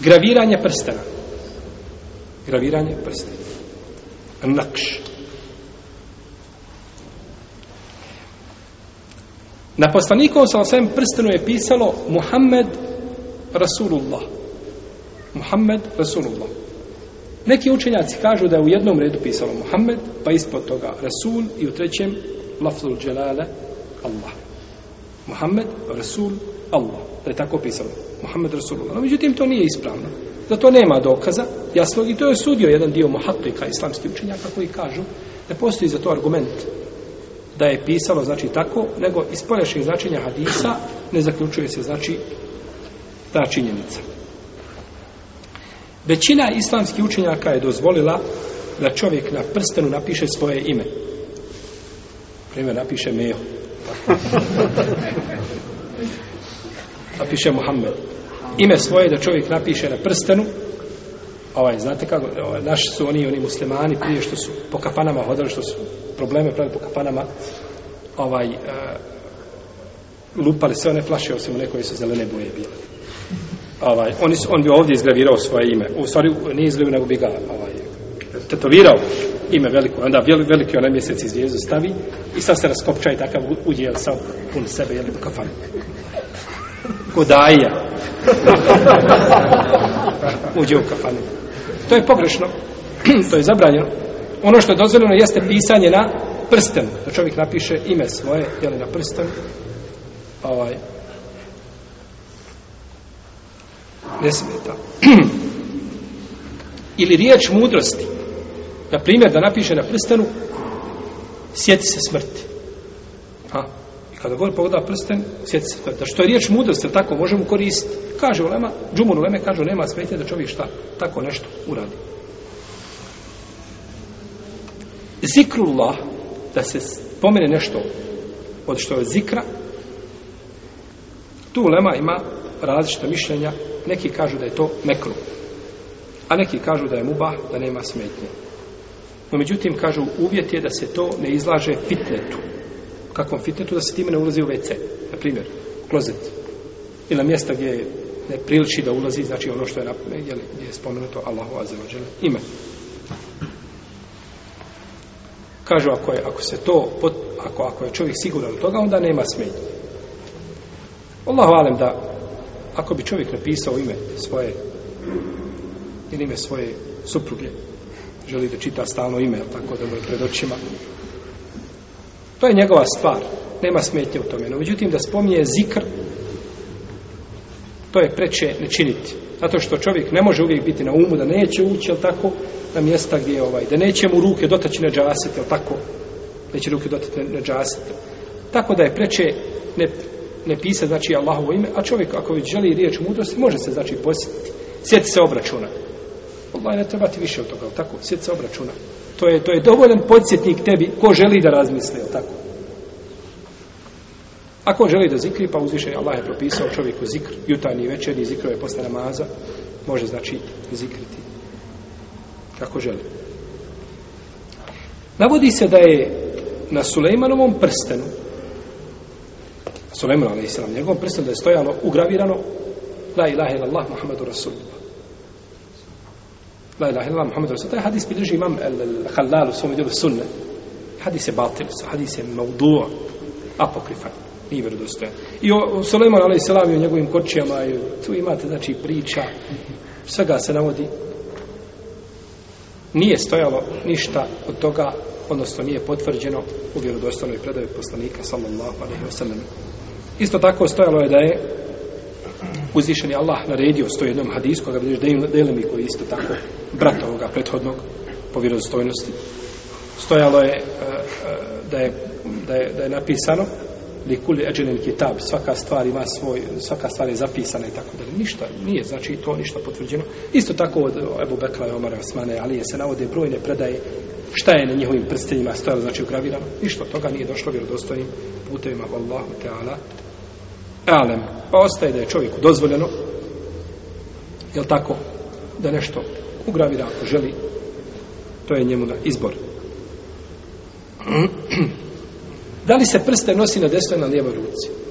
Graviranje prstena. Graviranje prstena. Nakš. Na poslaniku sa osvijem prstenu je pisalo Muhammed Rasulullah. Muhammed Rasulullah. Neki učenjaci kažu da je u jednom redu pisalo Muhammed, pa ispod toga Rasul i u trećem Lafzul Dželale Allah. Muhammed, Rasul, Allah. Da je tako pisalo. Muhammed, Rasul, Allah. Međutim, to nije ispravno. Da to nema dokaza. Jasno, i to je sudio jedan dio muhatlika, islamskih učenjaka, koji kažu da postoji za to argument da je pisalo, znači, tako, nego iz polješnjeg značenja hadisa ne zaključuje se, znači, ta činjenica. Većina islamskih učenjaka je dozvolila da čovjek na prstenu napiše svoje ime. Primjer, napiše Meho. Napiše Muhammed. Ime svoje da čovjek napiše na prstenu. Ovaj, znate kako, ovaj, naši su oni, oni muslimani, prije što su po kafanama hodali, što su probleme pravi po kafanama, ovaj, uh, lupali sve one flaše, osim one koje su zelene boje bile. Ovaj, on, on bi ovdje izgravirao svoje ime. U stvari, nije izgravirao, nego bi ga ovaj, tetovirao ime veliko, onda veliki, veliki onaj mjesec i zvijezdu stavi i sad se raskopča i takav uđe jel sam pun sebe, jel, kao fan. Kodaja. uđe u kafanu. To je pogrešno. to je zabranjeno. Ono što je dozvoljeno jeste pisanje na prsten. Da čovjek napiše ime svoje, jel, na prsten. Ovaj. Ne smije to. Ili riječ mudrosti. Na primjer, da napiše na prstenu sjeti se smrti. Ha. I kada govori pogleda prsten, sjeti se smrti. Da što je riječ mudrost, je tako možemo koristiti. Kaže Ulema, Džumur Uleme kaže, nema smetnje da čovjek šta, tako nešto uradi. Zikrullah, da se pomene nešto od što je zikra, tu Ulema ima različita mišljenja. Neki kažu da je to mekru. A neki kažu da je mubah, da nema smetnje. No međutim, kažu, uvjet je da se to ne izlaže fitnetu. Kakvom fitnetu? Da se time ne ulazi u WC. Na primjer, klozet. Ili na mjesta gdje ne priliči da ulazi, znači ono što je, jel, gdje je spomenuto Allahu Azzeva žele ime. Kažu, ako, je, ako se to, pot, ako, ako je čovjek siguran od toga, onda nema smenja. Allah valim da ako bi čovjek napisao ime svoje ili ime svoje supruge želi da čita stalno ime, tako da mu je pred očima. To je njegova stvar, nema smetnje u tome. No, međutim, da spominje zikr, to je preče ne činiti. Zato što čovjek ne može uvijek biti na umu, da neće ući, jel tako, na mjesta gdje je ovaj, da neće mu ruke dotaći ne džasiti, jel tako, neće ruke dotaći ne, ne džasiti. Tako da je preče ne, ne pisa, znači, Allahovo ime, a čovjek, ako već želi riječ mudrosti, može se, znači, posjetiti. Sjeti se obračunati. Allah ne treba ti više od toga, tako, sjed se obračuna. To je, to je dovoljan podsjetnik tebi, ko želi da razmisli, je tako? Ako želi da zikri, pa uzviše, Allah je propisao čovjeku zikr, jutarnji i večerni zikro je posle namaza, može znači zikriti. Kako želi. Navodi se da je na Sulejmanovom prstenu, Sulejmanu, ali i njegovom prstenu, da je stojalo ugravirano La ilaha ilallah Muhammadu Rasulullah. La ilaha illallah Muhammed Rasul. Taj hadis bilježi imam Al-Khalal u svom dijelu sunne. Hadis je batil, hadis je maudu' apokrifan. Nije vjerodostojan. I o Suleiman a.s. i o njegovim kočijama, i tu imate znači priča, svega se navodi. Nije stojalo ništa od toga, odnosno nije potvrđeno u vjerodostojnoj predavi poslanika sallallahu alaihi wa sallam. Isto tako stojalo je da je uzvišen je Allah naredio s to jednom hadijskom, da vidiš Delemi koji je isto tako brat ovoga prethodnog po vjerozostojnosti. Stojalo je, e, e, da je, da je da je napisano li kuli eđenin kitab, svaka stvar ima svoj, svaka stvar je zapisana i tako da ništa nije, znači to ništa potvrđeno. Isto tako od Ebu Bekla i Omara Osmane, ali je se navode brojne predaje šta je na njihovim prsteljima stojalo, znači ugravirano, ništa toga nije došlo vjerodostojnim putevima, Allahu Teala, alem, pa ostaje da je čovjeku dozvoljeno, je tako, da nešto ugravira ako želi, to je njemu na izbor. Da li se prste nosi na desnoj na lijevoj ruci?